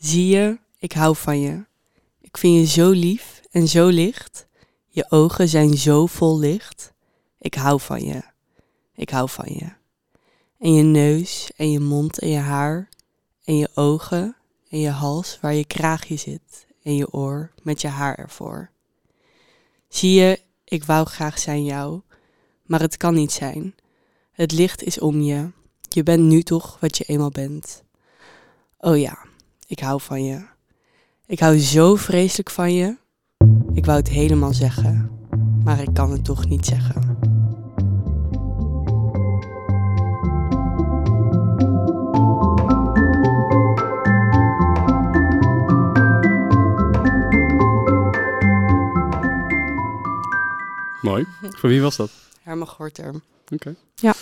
Zie je, ik hou van je. Ik vind je zo lief en zo licht. Je ogen zijn zo vol licht. Ik hou van je. Ik hou van je. En je neus en je mond en je haar. En je ogen en je hals waar je kraagje zit. En je oor met je haar ervoor. Zie je, ik wou graag zijn jou. Maar het kan niet zijn. Het licht is om je. Je bent nu toch wat je eenmaal bent. Oh ja, ik hou van je. Ik hou zo vreselijk van je. Ik wou het helemaal zeggen, maar ik kan het toch niet zeggen. Mooi. Voor wie was dat? Herman Gorter. Oké. Ja.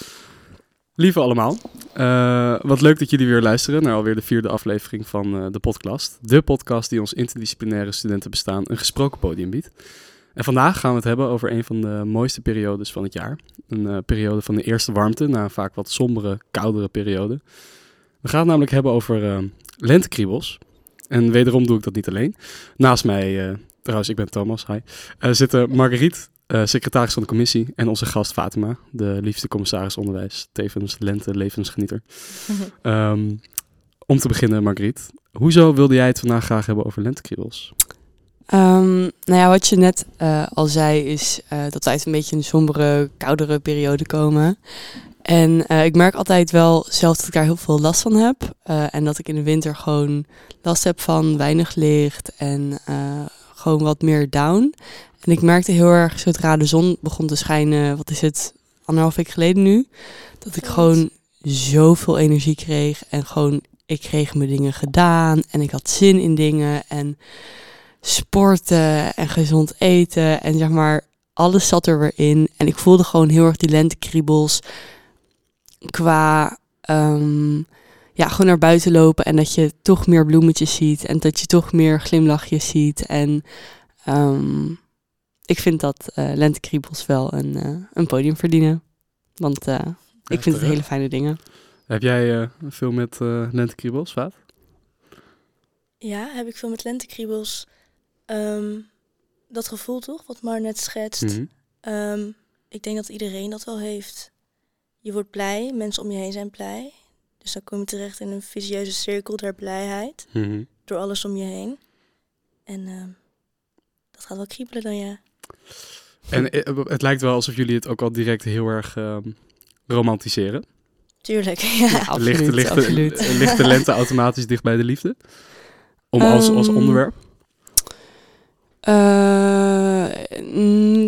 Lieve allemaal, eh, wat leuk dat jullie weer luisteren naar alweer de vierde aflevering van eh, de podcast. De podcast die ons interdisciplinaire studentenbestaan een gesproken podium biedt. En vandaag gaan we het hebben over een van de mooiste periodes van het jaar. Een eh, periode van de eerste warmte na een vaak wat sombere, koudere periode. We gaan het namelijk hebben over lentekriebels. En wederom doe ik dat niet alleen. Naast mij, trouwens ik ben Thomas, hi, zitten Marguerite, uh, secretaris van de commissie en onze gast Fatima, de liefste commissaris onderwijs, tevens lente levensgenieter. Ehm, om te beginnen, Margriet, hoezo wilde jij het vandaag graag hebben over lentekriebels? Um, nou ja, wat je net uh, al zei is uh, dat wij uit een beetje een sombere, koudere periode komen. En ik merk altijd wel zelf dat ik daar heel veel last van heb. en dat ik in de winter gewoon last heb van weinig licht en gewoon wat meer down. En ik merkte heel erg, zodra de zon begon te schijnen, wat is het, anderhalf week geleden nu, dat ik gewoon zoveel energie kreeg. En gewoon, ik kreeg mijn dingen gedaan en ik had zin in dingen. En sporten en gezond eten en zeg maar, alles zat er weer in. En ik voelde gewoon heel erg die lentekriebels qua... Um, ja, gewoon naar buiten lopen en dat je toch meer bloemetjes ziet en dat je toch meer glimlachjes ziet. En um, ik vind dat uh, lentekriebels wel een, uh, een podium verdienen. Want uh, ik vind het hele fijne dingen. Heb jij veel met lentekriebels, Vaat? Ja, heb ik veel met lentekriebels. Um, dat gevoel toch, wat Mar net schetst. Mm -hmm. um, ik denk dat iedereen dat wel heeft. Je wordt blij, mensen om je heen zijn blij. Dus dan kom je terecht in een visieuze cirkel der blijheid. Mm -hmm. Door alles om je heen. En uh, dat gaat wel kriebelen dan, ja. En eh, het lijkt wel alsof jullie het ook al direct heel erg uh, romantiseren. Tuurlijk, ja. Ligt, ligt, de, ligt de lente automatisch dicht bij de liefde? Om als, als Um, onderwerp? Uh,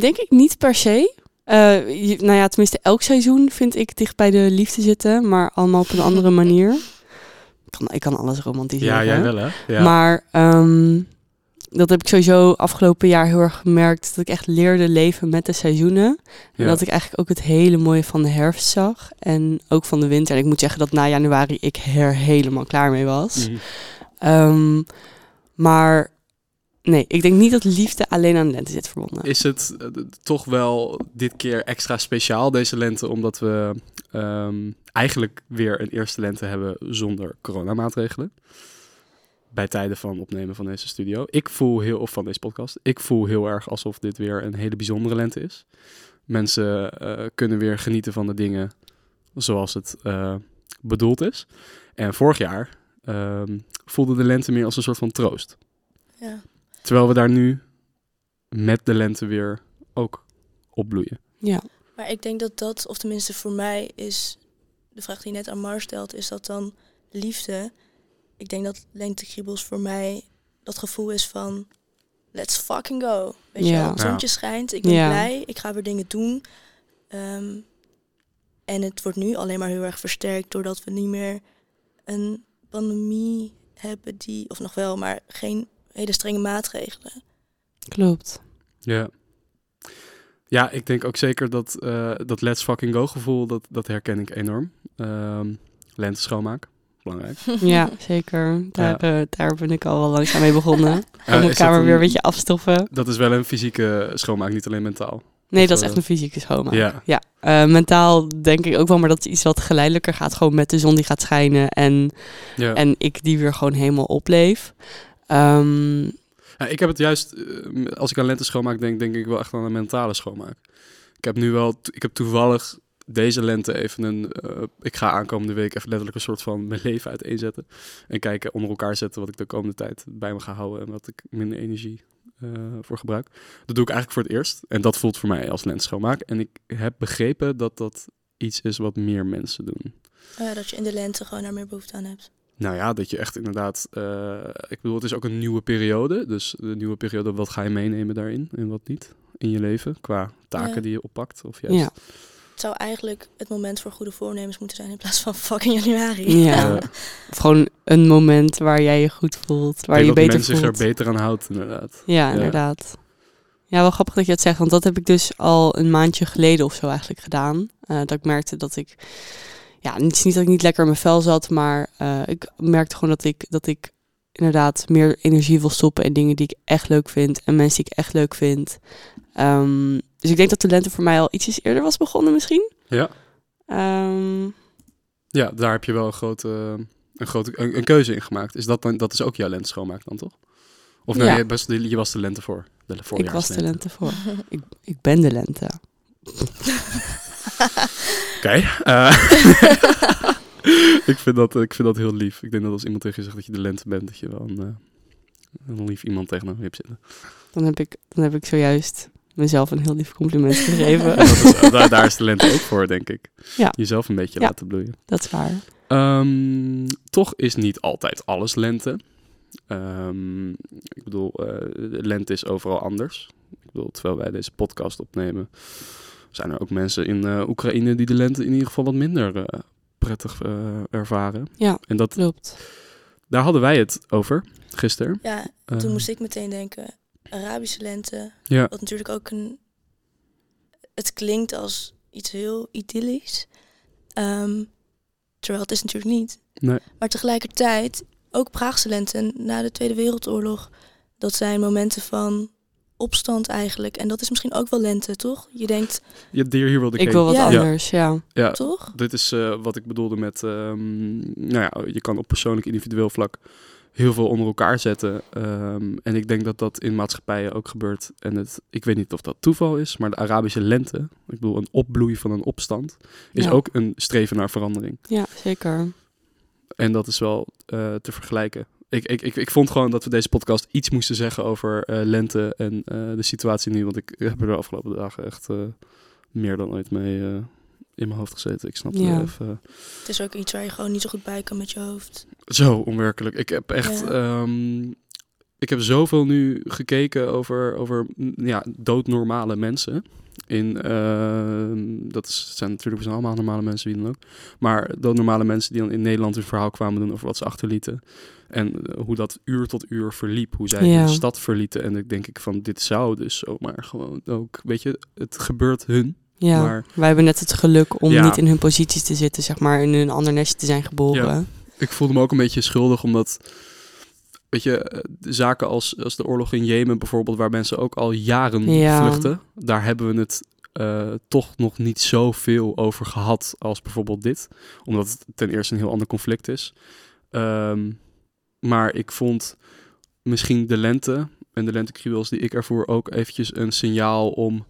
denk ik niet per se. Uh, je, nou ja, tenminste elk seizoen vind ik dicht bij de liefde zitten, maar allemaal op een andere manier. Ik kan, ik kan alles romantiseren. Ja, jij wel hè? Ja. Maar um, dat heb ik sowieso afgelopen jaar heel erg gemerkt. Dat ik echt leerde leven met de seizoenen. En Ja. dat ik eigenlijk ook het hele mooie van de herfst zag. En ook van de winter. En ik moet zeggen dat na januari ik er helemaal klaar mee was. Mhm. Um, maar nee, ik denk niet dat liefde alleen aan de lente zit verbonden. Is het eh, toch wel dit keer extra speciaal deze lente, omdat we ehm, eigenlijk weer een eerste lente hebben zonder coronamaatregelen? Bij tijden van opnemen van deze studio. Ik voel heel, of van deze podcast, ik voel heel erg alsof dit weer een hele bijzondere lente is. Mensen eh, kunnen weer genieten van de dingen zoals het eh, bedoeld is. En vorig jaar ehm, voelde de lente meer als een soort van troost. Ja. Terwijl we daar nu met de lente weer ook opbloeien. Ja, Maar ik denk dat dat, of tenminste voor mij is, de vraag die je net aan Mar stelt, is dat dan liefde? Ik denk dat lentekriebels voor mij dat gevoel is van, let's fucking go. Weet je Ja. wel, het Ja. zonnetje schijnt, ik ben Ja. blij, ik ga weer dingen doen. Ehm, en het wordt nu alleen maar heel erg versterkt doordat we niet meer een pandemie hebben die, of nog wel, maar geen hele strenge maatregelen. klopt. Ja. Ja, ik denk ook zeker dat eh, dat let's fucking go gevoel, dat, dat herken ik enorm. Ehm lente schoonmaak, belangrijk. Ja, zeker. Daar, eh, daar ben ik al wel langzaam mee begonnen. Om mijn is kamer weer een beetje afstoffen. Dat is wel een fysieke schoonmaak, niet alleen mentaal. Nee, Of, dat is eh, echt een fysieke schoonmaak. Ja. Ja, eh, mentaal denk ik ook wel, maar dat is iets wat geleidelijker gaat. Gewoon met de zon die gaat schijnen en, Ja. en ik die weer gewoon helemaal opleef. Ehm, Ja, ik heb het juist, eh, als ik aan lente schoonmaak denk, denk ik wel echt aan een mentale schoonmaak. Ik heb nu wel, ik heb toevallig deze lente even een, eh, ik ga aankomende week even letterlijk een soort van mijn leven uiteenzetten. En kijken, onder elkaar zetten wat ik de komende tijd bij me ga houden en wat ik minder energie eh, voor gebruik. Dat doe ik eigenlijk voor het eerst. En dat voelt voor mij als lente schoonmaak. En ik heb begrepen dat dat iets is wat meer mensen doen. Oh ja, dat je in de lente gewoon daar meer behoefte aan hebt. Nou ja, dat je echt inderdaad. eh, ik bedoel, het is ook een nieuwe periode. Dus de nieuwe periode, wat ga je meenemen daarin en wat niet in je leven? Qua taken Ja. die je oppakt. Of juist. ja, Het zou eigenlijk het moment voor goede voornemens moeten zijn in plaats van fucking januari. ja. Of gewoon een moment waar jij je goed voelt, waar je beter dat men zich voelt. er beter aan houdt, inderdaad. Ja, Ja. inderdaad. Ja, wel grappig dat je het zegt, want dat heb ik dus al een maandje geleden of zo eigenlijk gedaan. Eh, dat ik merkte dat ik, ja, het is niet dat ik niet lekker in mijn vel zat, maar eh, ik merkte gewoon dat ik, dat ik inderdaad meer energie wil stoppen in dingen die ik echt leuk vind en mensen die ik echt leuk vind. Ehm, dus ik denk dat de lente voor mij al ietsjes eerder was begonnen misschien. Ja. Ehm, Ja, daar heb je wel een grote, een, grote een, een keuze in gemaakt. Is dat, dan, dat is ook jouw lente schoonmaak dan, toch? Of nee, Ja. je, was de, je was de lente voor. De ik was de lente voor. ik, ik ben de lente. Oké. eh, ik, vind dat, ik vind dat heel lief. Ik denk dat als iemand tegen je zegt dat je de lente bent, dat je wel een, eh, een lief iemand tegen hem hebt zitten. Dan heb ik, dan heb ik zojuist mezelf een heel lief compliment gegeven. Is, daar, daar is de lente ook voor, denk ik. Ja. Jezelf een beetje Ja. laten bloeien. Dat is waar. Ehm, toch is niet altijd alles lente. Ehm, ik bedoel, eh, de lente is overal anders. Ik bedoel, terwijl wij deze podcast opnemen, zijn er ook mensen in eh, Oekraïne die de lente in ieder geval wat minder eh, prettig eh, ervaren. Ja, En dat, klopt. daar hadden wij het over gisteren. Ja, toen moest ik meteen denken, Arabische lente, Ja, wat natuurlijk ook een... Het klinkt als iets heel idyllisch, Ehm, terwijl het is natuurlijk niet. nee. Maar tegelijkertijd, ook Praagse lente na de Tweede Wereldoorlog, dat zijn momenten van opstand eigenlijk. En dat is misschien ook wel lente, toch? Je denkt, Je Dear Hero the Ik wil wat Ja. anders, ja. Ja, toch? dit is eh, wat ik bedoelde met, ehm, nou ja, je kan op persoonlijk individueel vlak heel veel onder elkaar zetten. Ehm, en ik denk dat dat in maatschappijen ook gebeurt. En het, ik weet niet of dat toeval is, maar de Arabische lente, ik bedoel een opbloei van een opstand, is Ja. ook een streven naar verandering. Ja, zeker. En dat is wel eh, te vergelijken. Ik, ik, ik, ik vond gewoon dat we deze podcast iets moesten zeggen over eh, lente en eh, de situatie nu. Want ik heb er de afgelopen dagen echt eh, meer dan ooit mee eh, in mijn hoofd gezeten. Ik snap Ja. het even. Het is ook iets waar je gewoon niet zo goed bij kan met je hoofd. Zo onwerkelijk. Ik heb echt. Ja. ehm, ik heb zoveel nu gekeken over, over mm, ja, doodnormale mensen. In, ehm, dat is, zijn natuurlijk allemaal normale mensen, wie dan ook. Maar doodnormale mensen die dan in Nederland hun verhaal kwamen doen over wat ze achterlieten. En eh, hoe dat uur tot uur verliep. Hoe zij Ja. de stad verlieten. En ik denk ik van, dit zou dus zomaar gewoon ook... Weet je, het gebeurt hun. Ja, Maar- wij hebben net het geluk om Ja. niet in hun posities te zitten, zeg maar, in een ander nestje te zijn geboren. Ja. Ik voelde me ook een beetje schuldig, omdat... Weet je, eh, zaken als, als de oorlog in Jemen bijvoorbeeld, waar mensen ook al jaren Ja. vluchten, daar hebben we het eh, toch nog niet zoveel over gehad als bijvoorbeeld dit. Omdat het ten eerste een heel ander conflict is. Ehm, maar ik vond misschien de lente en de lentekriebels die ik ervoor ook eventjes een signaal om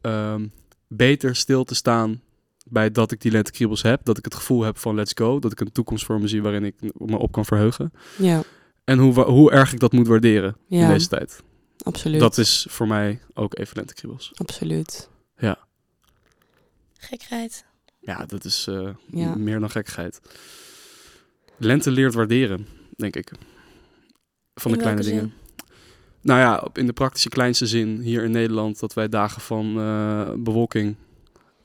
ehm, beter stil te staan bij dat ik die lentekriebels heb. Dat ik het gevoel heb van let's go. Dat ik een toekomst voor me zie waarin ik me op kan verheugen. Ja, En hoe, hoe erg ik dat moet waarderen in Ja. deze tijd. absoluut. Dat is voor mij ook even lentekriebels. Absoluut. Gekheid. Ja, dat is eh, Ja. meer dan gekkigheid. Lente leert waarderen, denk ik. Van de In kleine dingen. Nou ja, op- in de praktische kleinste zin hier in Nederland... dat wij dagen van eh, bewolking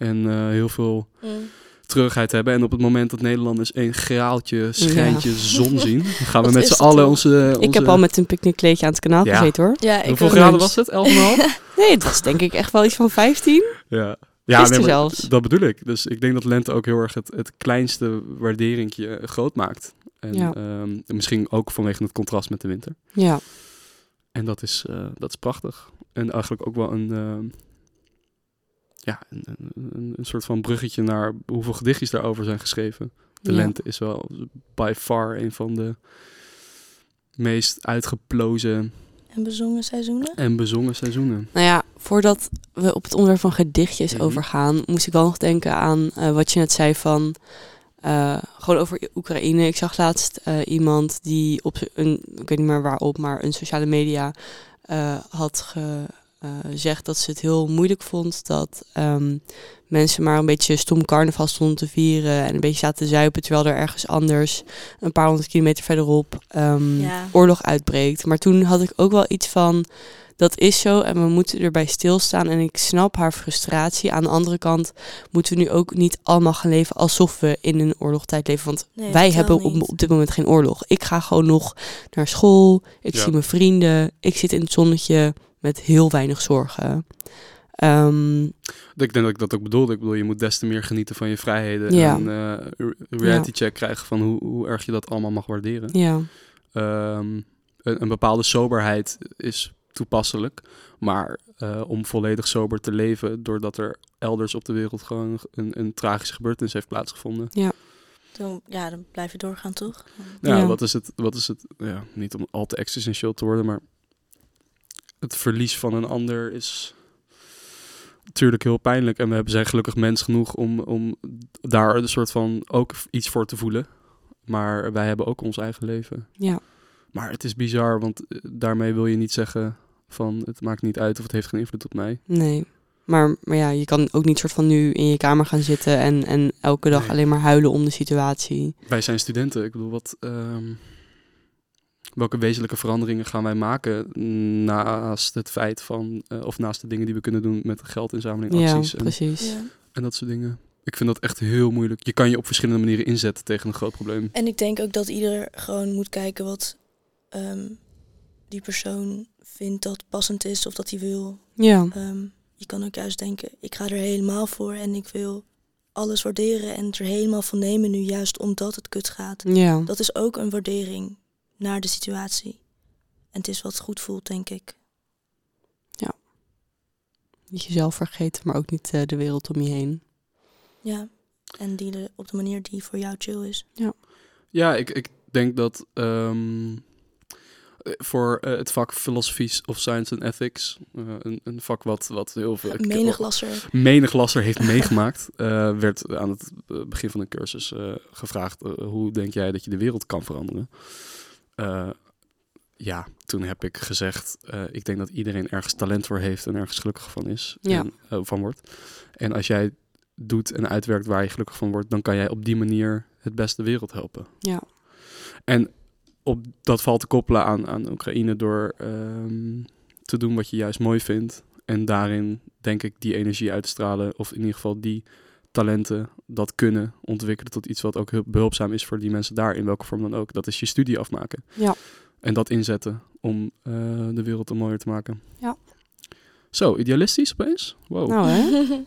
en eh, heel veel Mm. treurigheid hebben. En op het moment dat Nederlanders een graaltje, schijntje zon zien... dan gaan we met z'n allen onze, onze... Ik heb al met een picknickkleedje aan het kanaal Ja. gezeten hoor. Ja, ik Hoeveel graden was het? 11,5? Nee, het was denk ik echt wel iets van 15. Ja, ja zelfs. dat bedoel ik. Dus ik denk dat lente ook heel erg het, het kleinste waarderingje groot maakt. En Ja. ehm, misschien ook vanwege het contrast met de winter. Ja, En dat is, eh, dat is prachtig. En eigenlijk ook wel een, ehm, ja, een, een, een, soort van bruggetje naar hoeveel gedichtjes daarover zijn geschreven. De lente is wel by far een van de meest uitgeplozen en bezongen seizoenen? En bezongen seizoenen. Nou ja, voordat we op het onderwerp van gedichtjes mhm. overgaan, moest ik wel nog denken aan uh, wat je net zei van uh, gewoon over Oekraïne. Ik zag laatst uh, iemand die op een, ik weet niet meer waarop, maar een sociale media had ge, uh, zegt dat ze het heel moeilijk vond dat um, mensen maar een beetje stom carnaval stonden te vieren en een beetje zaten te zuipen, terwijl er ergens anders, een paar honderd kilometer verderop, um, oorlog uitbreekt. Maar toen had ik ook wel iets van, dat is zo en we moeten erbij stilstaan en ik snap haar frustratie. Aan de andere kant moeten we nu ook niet allemaal gaan leven alsof we in een oorlogstijd leven, want wij hebben op, op, dit moment geen oorlog. Ik ga gewoon nog naar school, ik zie mijn vrienden, ik zit in het zonnetje met heel weinig zorgen. Um, ik denk dat ik dat ook bedoelde. Ik bedoel, je moet des te meer genieten van je vrijheden. Ja. En uh, reality check krijgen van hoe, hoe erg je dat allemaal mag waarderen. Ja. Um, een, een, bepaalde soberheid is toepasselijk. Maar uh, om volledig sober te leven, doordat er elders op de wereld gewoon een, een tragische gebeurtenis heeft plaatsgevonden. Ja. Dan, ja, dan blijf je doorgaan, toch? Ja, ja, wat is het? Wat is het? Ja, niet om al te existentieel te worden, maar het verlies van een ander is natuurlijk heel pijnlijk. En we hebben zijn gelukkig mens genoeg om, om daar een soort van ook iets voor te voelen. Maar wij hebben ook ons eigen leven. Ja. Maar het is bizar, want eh, daarmee wil je niet zeggen van het maakt niet uit of het heeft geen invloed op mij. Nee. Maar, maar ja, je kan ook niet soort van nu in je kamer gaan zitten en, en elke dag alleen maar huilen om de situatie. Wij zijn studenten. Ik bedoel, wat. Um welke wezenlijke veranderingen gaan wij maken naast het feit van, uh, of naast de dingen die we kunnen doen met geldinzameling, acties. Ja, precies. En, en dat soort dingen. Ik vind dat echt heel moeilijk. Je kan je op verschillende manieren inzetten tegen een groot probleem. En ik denk ook dat ieder gewoon moet kijken wat um, die persoon vindt dat passend is of dat hij wil. Ja. Um, je kan ook juist denken, ik ga er helemaal voor en ik wil alles waarderen en er helemaal van nemen nu juist omdat het kut gaat. Ja. Dat is ook een waardering naar de situatie. En het is wat goed voelt, denk ik. Ja. Niet jezelf vergeten, maar ook niet uh, de wereld om je heen. Ja, en die op de manier die voor jou chill is. Ja, ja ik, ik denk dat um, voor uh, het vak Philosophy of Science and Ethics, uh, een, een, vak wat, wat heel veel... Menig lasser. Menig lasser heeft meegemaakt, werd aan het begin van de cursus gevraagd, hoe denk jij dat je de wereld kan veranderen? Uh, ja, toen heb ik gezegd, uh, ik denk dat iedereen ergens talent voor heeft en ergens gelukkig van is. Ja. En, uh, van wordt. En als jij doet en uitwerkt waar je gelukkig van wordt, dan kan jij op die manier het beste wereld helpen. Ja. En op, dat valt te koppelen aan, aan Oekraïne door um, te doen wat je juist mooi vindt. En daarin denk ik die energie uit te stralen, of in ieder geval die talenten dat kunnen ontwikkelen tot iets wat ook heel behulpzaam is voor die mensen daar, in welke vorm dan ook. Dat is je studie afmaken. Ja. En dat inzetten om uh, de wereld een mooier te maken. Ja. Zo, idealistisch opeens? Wow. Nou hè?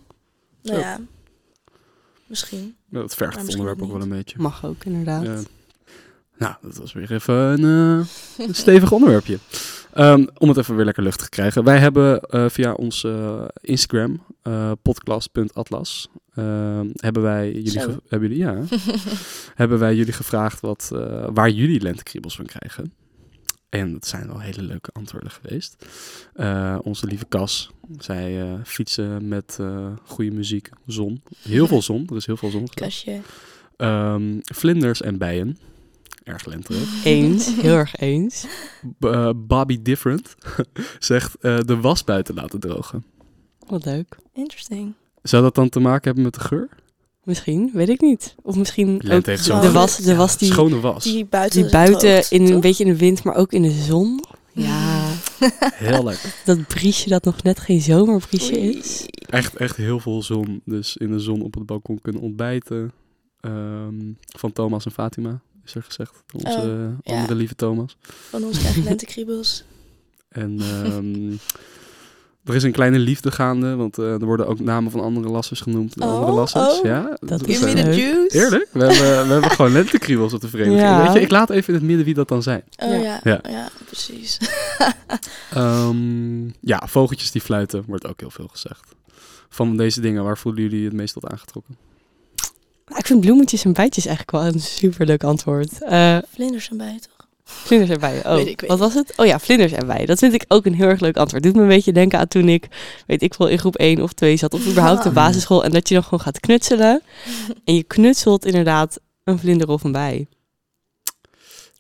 nou ja, misschien. Ja, dat vergt het onderwerp ook wel een beetje. Mag ook, inderdaad. Ja. Nou, dat was weer even een, uh, een stevig onderwerpje. Um, om het even weer lekker luchtig te krijgen. Wij hebben uh, via ons uh, Instagram, podcast.atlas, ehm, hebben wij jullie, hebben jullie, ja, hebben wij jullie gevraagd wat, waar jullie lentekriebels van krijgen. En dat zijn wel hele leuke antwoorden geweest. onze lieve Cas, zij fietsen met goede muziek, zon. Heel veel zon, er is heel veel zon. Kasje. Um, vlinders en bijen erg lenterig. Eens, heel erg eens. B uh, Bobby Different zegt uh, de was buiten laten drogen. Wat leuk. Interesting. Zou dat dan te maken hebben met de geur? Misschien, weet ik niet. Of misschien ook de, de was, de was die, schone was. Die buiten, die buiten in een beetje in de wind, maar ook in de zon. Ja. heel lekker. Dat briesje dat nog net geen zomerbriesje is. Echt, echt heel veel zon. Dus in de zon op het balkon kunnen ontbijten. Um, van Thomas en Fatima is er gezegd. Onze oh, andere ja. lieve Thomas. Van onze eigen lentekriebels. en um, er is een kleine liefde gaande, want uh, er worden ook namen van andere lassers genoemd. Oh, andere lassers, oh, ja. Dat is juice. Eerlijk? We hebben, we hebben gewoon lentekriebels op de vereniging. Ja. Weet je, ik laat even in het midden wie dat dan zijn. Oh ja, ja, ja. precies. um, ja, vogeltjes die fluiten, wordt ook heel veel gezegd. van deze dingen, waar voelen jullie het meest tot aangetrokken? Nou, Ik vind bloemetjes en bijtjes eigenlijk wel een superleuk antwoord. Eh Vlinders en toch? Vlinders en bijen. Oh, ik, wat was het? Oh ja, vlinders en bijen. Dat vind ik ook een heel erg leuk antwoord. Doet me een beetje denken aan toen ik, weet ik wel, in groep 1 of 2 zat. Of überhaupt de Ah. basisschool. En dat je dan gewoon gaat knutselen. En je knutselt inderdaad een vlinder of een bij.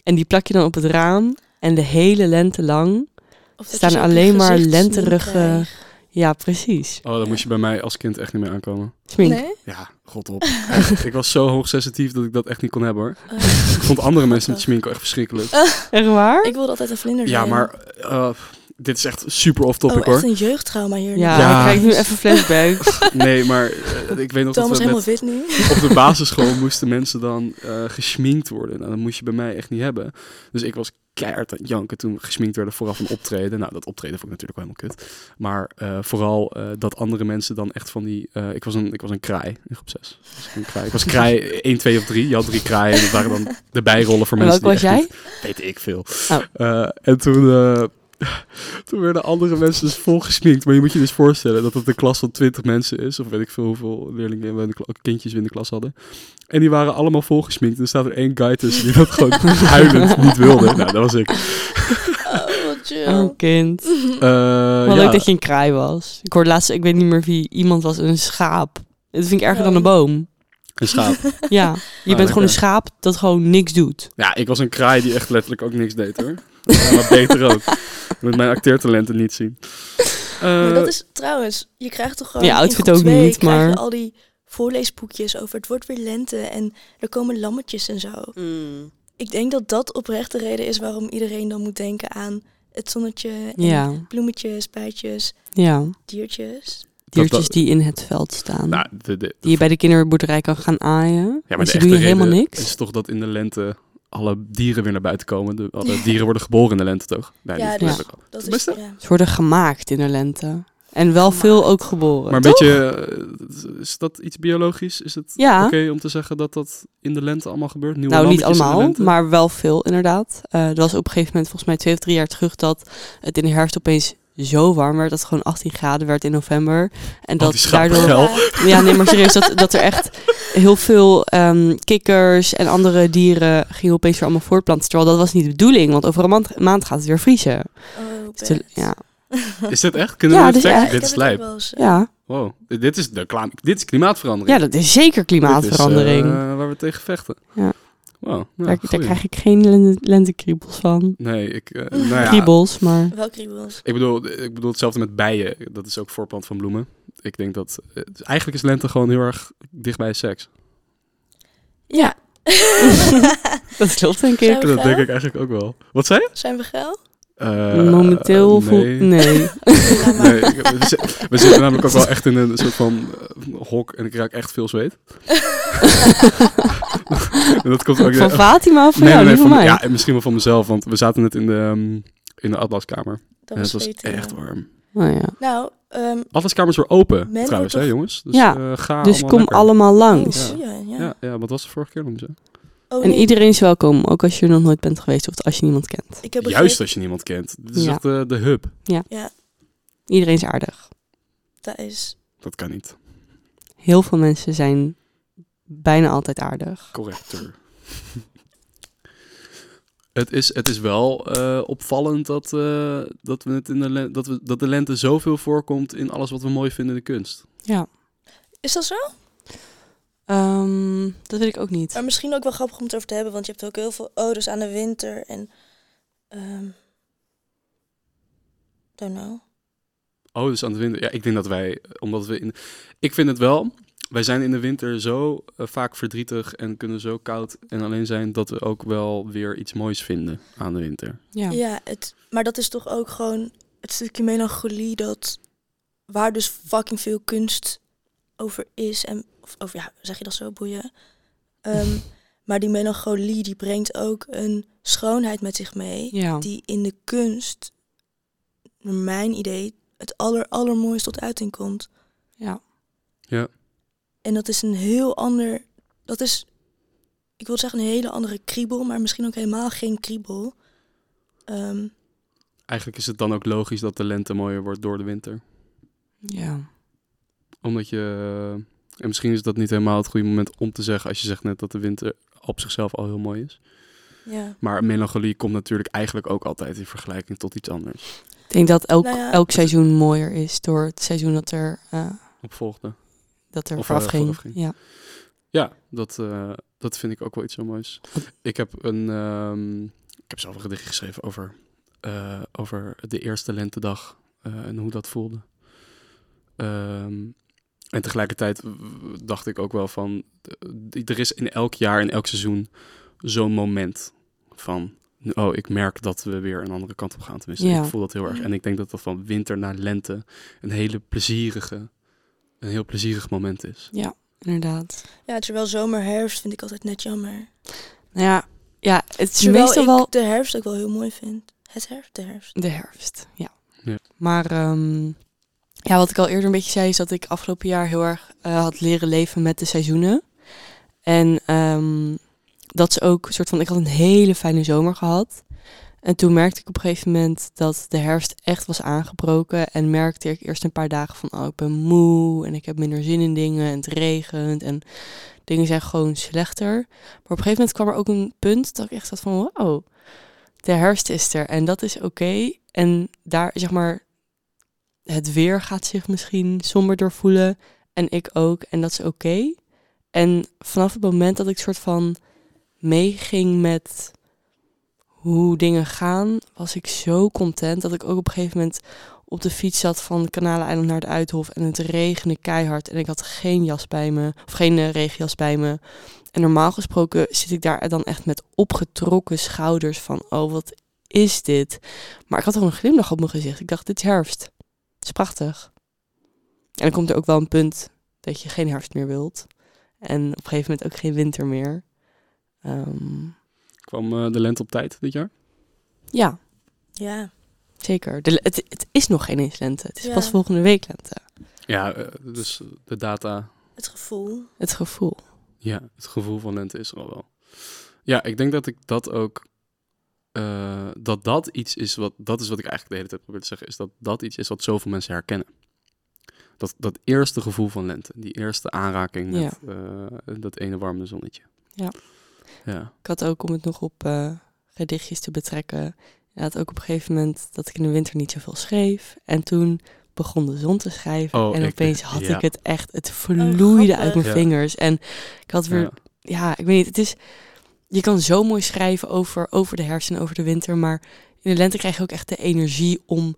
En die plak je dan op het raam. En de hele lente lang. Of Staan op alleen maar lenterige-. Ja, precies. Oh, daar moest je bij mij als kind echt niet meer aankomen. Smink. Nee? Ja, god op. Echt, ik was zo hoogsensitief dat ik dat echt niet kon hebben hoor. Oh. Ik vond andere mensen met schminken echt verschrikkelijk. Echt waar? Ik wilde altijd een vlinder Ja, zijn. maar eh, dit is echt super off Oh, topic echt hoor. een jeugdtrauma hier. Ja, Ja. ik krijg nu even flashbacks. Nee, maar eh, ik weet nog dat Thomas we helemaal met, wit nu. op de basisschool moesten mensen dan eh geschminkt worden. Nou, dat moest je bij mij echt niet hebben. Dus ik was keihard aan het janken toen we gesminkt werden vooraf een optreden. Nou, dat optreden vond ik natuurlijk wel helemaal kut. Maar eh, vooral eh, dat andere mensen dan echt van die... eh, ik, was een, ik was een kraai in groep 6. Was ik, een kraai. ik was kraai 1, 2 of 3. Je had drie kraaien en dat waren dan de bijrollen voor En mensen welke was die jij? niet- weet ik veel. Oh. Eh, en toen... toen werden andere mensen dus vol gesminkt. Maar je moet je dus voorstellen dat het een klas van 20 mensen is. Of weet ik veel hoeveel leerlingen we in de kindjes we in de klas hadden. En die waren allemaal vol gesminkt. En er staat er één guy tussen die dat gewoon huilend niet wilde. Nou, dat was ik. Oh. Oh, kind. Eh, Wat ja. leuk dat je een kraai was. Ik hoorde laatst, ik weet niet meer wie, iemand was een schaap. Dat vind ik erger Oh. dan een boom. Een schaap. Ja, je bent lekker. gewoon een schaap dat gewoon niks doet. Ja, ik was een kraai die echt letterlijk ook niks deed hoor. Ja, maar beter ook. Je moet mijn acteertalenten niet zien. Maar Eh, dat is trouwens, je krijgt toch gewoon Ja, outfit ook twee niet, krijg je maar- al die voorleesboekjes over het wordt weer lente en er komen lammetjes en zo. Ik denk dat dat oprecht de reden is waarom iedereen dan moet denken aan het zonnetje en Ja, bloemetjes, bijtjes, ja. diertjes. Diertjes die in het veld staan. nou, de, de, die je bij de kinderboerderij kan gaan aaien. ja, maar dus die doe je helemaal reden niks. is toch dat in de lente alle dieren weer naar buiten komen. De, alle dieren worden geboren in de lente toch? Nee, Ja, dus-. Dat is, ja. Ze worden gemaakt in de lente. En wel veel ook geboren. Maar een Toch? beetje, eh, is dat iets biologisch? Is het Ja. oké om te zeggen dat dat in de lente allemaal gebeurt? Nieuwe Nou, niet allemaal, maar wel veel inderdaad. Eh er was op een gegeven moment, volgens mij twee of drie jaar terug, dat het in de herfst opeens zo warm werd dat het gewoon 18 graden werd in november. En Oh, dat schapen daardoor. Ja, nee, maar serieus, dat, dat er echt heel veel ehm, kikkers en andere dieren gingen opeens weer allemaal voortplanten. Terwijl dat was niet de bedoeling, want over een maand, maand gaat het weer vriezen. Oh, Dus ja, Is dit echt? Kunnen Ja, we dit dit echt. Dit is lijp. eens, eh, ja. Wow, dit is, de dit is klimaatverandering. ja, dat is zeker klimaatverandering. Dit is, eh, waar we tegen vechten. Ja. Nou, daar, daar krijg ik geen lente, lentekriebels van. Nee, ik, eh, nou ja, Kriebels, maar... Wel kriebels. ik bedoel, ik bedoel hetzelfde met bijen. Dat is ook voorplant van bloemen. Ik denk dat, eh, eigenlijk is lente gewoon heel erg dicht bij seks. Ja. Dat klopt, denk Zijn ik. we Dat denk ik eigenlijk ook wel. Wat zei je? Zijn we geil? Eh, Momenteel voel... nee. Nee. Ik- we, zi- we zitten namelijk ook wel echt in een soort van eh, hok en ik raak echt veel zweet. en dat komt ook... Van Fatima of van nee, jou? nee, niet van, van mij? ja, en misschien wel van mezelf, want we zaten net in de, ehm, in de atlaskamer. Dat en was het was echt ja. warm. Oh, ja. Nou, ehm Atlaskamer is weer open, trouwens, hè jongens? Dus, Ja, eh, ga Dus allemaal kom lekker. allemaal langs. oh, ja. Ja. Ja, ja, wat was de vorige keer noemde ze? Oh, En nee, iedereen is welkom, ook als je er nog nooit bent geweest of als je niemand kent. Ik heb Juist als je niemand kent. Dit is Ja. echt de, de hub. Iedereen is aardig. dat is... Dat kan niet. Heel veel mensen zijn bijna altijd aardig. Correcter. het, is, het is wel eh, opvallend dat, eh, dat, we het in de len- dat, we, dat de lente zoveel voorkomt in alles wat we mooi vinden in de kunst. Ja. Is dat zo? Ehm, dat weet ik ook niet. Maar misschien ook wel grappig om het over te hebben, want je hebt ook heel veel odes aan de winter en... ehm don't know. Dus aan de winter. Ja, ik denk dat wij, omdat we in. Ik vind het wel. Wij zijn in de winter zo eh, vaak verdrietig en kunnen zo koud en alleen zijn dat we ook wel weer iets moois vinden aan de winter. Ja. Ja, het, maar dat is toch ook gewoon het stukje melancholie dat waar dus fucking veel kunst over is en of over ja, zeg je dat zo boeien. Ehm, maar die melancholie die brengt ook een schoonheid met zich mee Ja. die in de kunst, naar mijn idee, het aller allermooist tot uiting komt. Ja. Ja. En dat is een heel ander, dat is, ik wil zeggen een hele andere kriebel, maar misschien ook helemaal geen kriebel. Ehm, Eigenlijk is het dan ook logisch dat de lente mooier wordt door de winter. Ja. Omdat je... en misschien is dat niet helemaal het goede moment om te zeggen... als je zegt net dat de winter op zichzelf al heel mooi is. Ja. Maar melancholie komt natuurlijk eigenlijk ook altijd in vergelijking tot iets anders. Ik denk dat elk, Nou ja, elk seizoen mooier is door het seizoen dat er, eh, Opvolgde. dat er Of, vooraf eh, ging. vooraf ging. Ja. Ja, dat, eh, dat vind ik ook wel iets zo moois. Ik heb een... ehm, ik heb zelf een gedichtje geschreven over, eh, over de eerste lentedag eh, en hoe dat voelde. Ehm, en tegelijkertijd dacht ik ook wel van... eh, er is in elk jaar, in elk seizoen zo'n moment van... Oh, ik merk dat we weer een andere kant op gaan. Tenminste, Ja. ik voel dat heel erg. En ik denk dat dat van winter naar lente een hele plezierige... Een heel plezierig moment is. ja, inderdaad. ja, terwijl zomer, herfst vind ik altijd net jammer. Nou ja, ja het is Terwijl meestal ik wel de herfst ook wel heel mooi vind. Het herfst, de herfst. de herfst. Ja. Ja. Maar ehm, ja, wat ik al eerder een beetje zei, is dat ik afgelopen jaar heel erg eh, had leren leven met de seizoenen. En ehm, dat is ook een soort van, ik had een hele fijne zomer gehad. En toen merkte ik op een gegeven moment dat de herfst echt was aangebroken. En merkte ik eerst een paar dagen van, oh, ik ben moe en ik heb minder zin in dingen en het regent en dingen zijn gewoon slechter. Maar op een gegeven moment kwam er ook een punt dat ik echt zat van, wow, de herfst is er en dat is oké. En daar, zeg maar, het weer gaat zich misschien somberder voelen en ik ook en dat is oké. En vanaf het moment dat ik soort van meeging met hoe dingen gaan, was ik zo content dat ik ook op een gegeven moment op de fiets zat van Kanaleiland naar het Uithof en het regende keihard en ik had geen jas bij me, of geen eh, regenjas bij me. En normaal gesproken zit ik daar dan echt met opgetrokken schouders van, oh wat is dit? Maar ik had gewoon een glimlach op mijn gezicht. Ik dacht, dit is herfst. Het is prachtig. En dan komt er ook wel een punt dat je geen herfst meer wilt. En op een gegeven moment ook geen winter meer. Ehm, Kwam eh, de lente op tijd dit jaar? ja, Ja. zeker. De, het, het is nog geen eens lente. Het is Ja. pas volgende week lente. Ja, eh, dus de data, Het gevoel. Het gevoel. ja, het gevoel van lente is er al wel. Ja, ik denk dat ik dat ook, eh, dat dat iets is wat, dat is wat ik eigenlijk de hele tijd probeer te zeggen, is dat dat iets is wat zoveel mensen herkennen. Dat, dat eerste gevoel van lente, die eerste aanraking met eh, dat ene warme zonnetje. Ja. Ja. Ik had ook, om het nog op eh, gedichtjes te betrekken, had ook op een gegeven moment dat ik in de winter niet zoveel schreef. En toen begon de zon te schrijven. Oh, en ik- opeens had ja. ik het echt, het vloeide uit mijn Ja. vingers. En ik had weer Ja. ja, ik weet niet, het is, je kan zo mooi schrijven over, over de herfst en over de winter, maar in de lente krijg je ook echt de energie om,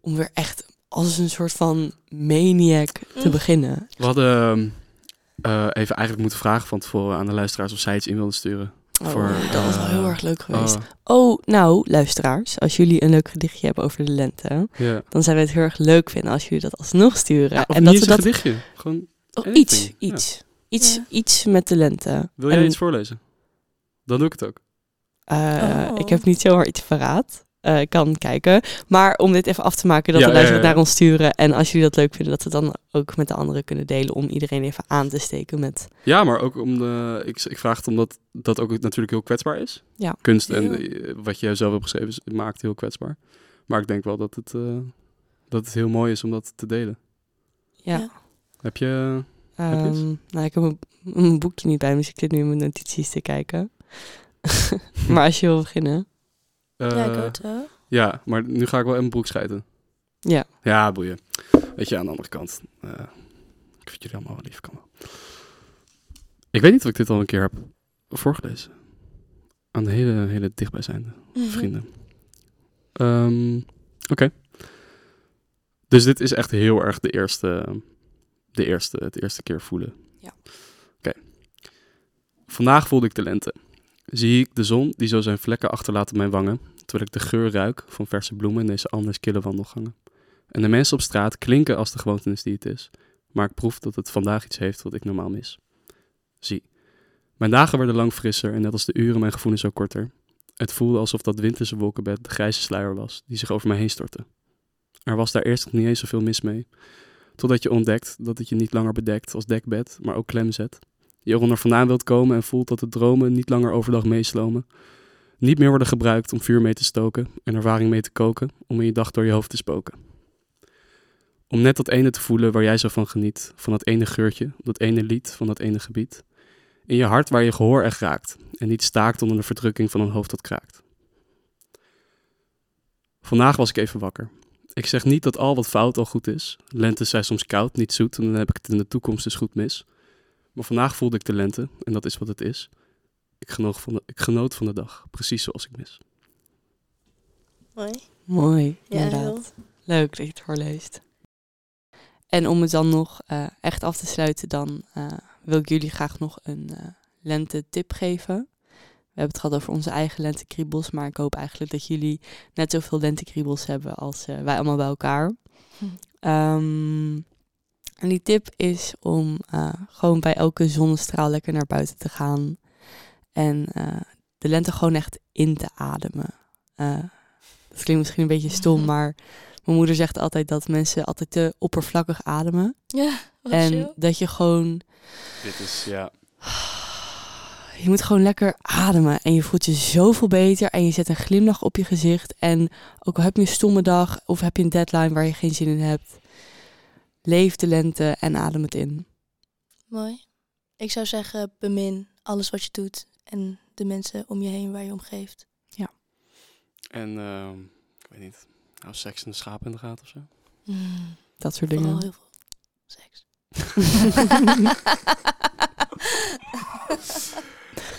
om weer echt als een soort van maniac te Mm. beginnen. We hadden eh, even eigenlijk moeten vragen van tevoren aan de luisteraars of zij iets in wilden sturen. Oh, Voor, dat was wel eh, heel erg leuk geweest. Oh, Oh, nou, luisteraars, als jullie een leuk gedichtje hebben over de lente, dan zouden we het heel erg leuk vinden als jullie dat alsnog sturen. Ja, of en niet dat we een dat gedichtje. Gewoon, oh, iets, ja. iets, iets, Ja. iets met de lente. wil jij En, iets voorlezen? Dan doe ik het ook. eh, Oh. Ik heb niet zomaar iets. Eh, ik kan kijken. Maar om dit even af te maken, dat Ja, de luisteraars ja, ja. naar ons sturen. En als jullie dat leuk vinden, dat we het dan ook met de anderen kunnen delen. Om iedereen even aan te steken met... Ja, maar ook om de. Ik, ik vraag het omdat dat ook natuurlijk heel kwetsbaar is. Ja. Kunst en Ja. eh, wat jij zelf hebt geschreven is- maakt heel kwetsbaar. Maar ik denk wel dat het, eh, dat het heel mooi is om dat te delen. Ja. Ja. Heb je. Heb je iets? Ehm, nou, ik heb mijn, mijn boekje niet bij me, dus ik zit nu in mijn notities te kijken. maar als je wil beginnen. eh, ja, ik ook wel. ja, maar nu ga ik wel in mijn broek schijten. Ja. Ja, boeien. Weet je, aan de andere kant. eh, ik vind jullie allemaal wel lief. Kan wel. Ik weet niet of ik dit al een keer heb voorgelezen. Aan de hele, hele dichtbijzijnde Mhm. vrienden. Ehm, Oké. Dus dit is echt heel erg de eerste, de eerste, het eerste keer voelen. Ja. Oké. Vandaag voelde ik de lente. Zie ik de zon die zo zijn vlekken achterlaat op mijn wangen, terwijl ik de geur ruik van verse bloemen in deze anders kille wandelgangen. En de mensen op straat klinken als de gewoontenis die het is, maar ik proef dat het vandaag iets heeft wat ik normaal mis. Zie. Mijn dagen werden lang frisser en net als de uren mijn gevoelens zo korter. Het voelde alsof dat winterse wolkenbed de grijze sluier was die zich over mij heen stortte. Er was daar eerst nog niet eens zoveel mis mee. Totdat je ontdekt dat het je niet langer bedekt als dekbed, maar ook klem zet. Je eronder vandaan wilt komen en voelt dat de dromen niet langer overdag meeslomen. Niet meer worden gebruikt om vuur mee te stoken en ervaring mee te koken om in je dag door je hoofd te spoken. Om net dat ene te voelen waar jij zo van geniet. Van dat ene geurtje, dat ene lied, van dat ene gebied. In je hart waar je gehoor echt raakt. En niet staakt onder de verdrukking van een hoofd dat kraakt. Vandaag was ik even wakker. Ik zeg niet dat al wat fout al goed is. Lente zijn soms koud, niet zoet en dan heb ik het in de toekomst dus goed mis. Maar vandaag voelde ik de lente en dat is wat het is. Ik genoot van de, ik genoot van de dag, precies zoals ik mis. Mooi. Mooi, Ja, inderdaad. Leuk dat je het voorleest. En om het dan nog eh, echt af te sluiten, dan eh, wil ik jullie graag nog een eh lente tip geven. We hebben het gehad over onze eigen lentekriebels, maar ik hoop eigenlijk dat jullie net zoveel lentekriebels hebben als wij allemaal bij elkaar. Hm. Ehm, en die tip is om eh, gewoon bij elke zonnestraal lekker naar buiten te gaan. En eh, de lente gewoon echt in te ademen. Eh, dat klinkt misschien een beetje stom, maar mijn moeder zegt altijd dat mensen altijd te oppervlakkig ademen. Ja, wat en chill. dat je gewoon, Dit is, ja. je moet gewoon lekker ademen. En je voelt je zoveel beter en je zet een glimlach op je gezicht. En ook al heb je een stomme dag of heb je een deadline waar je geen zin in hebt. Leef de lente en adem het in. Mooi. Ik zou zeggen, bemin alles wat je doet en de mensen om je heen waar je om geeft. En, ehm, ik weet niet, hou seks en de schapen in de gaten of zo? Dat soort Vooral dingen. heel veel seks.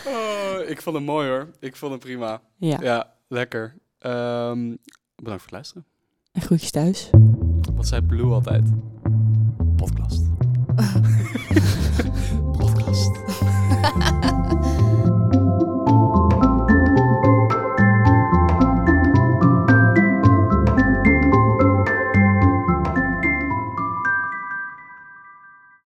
Oh, ik vond hem mooi hoor. Ik vond hem prima. Ja, Ja, lekker. Ehm, bedankt voor het luisteren. en groetjes thuis. Wat zei Blue altijd? podcast.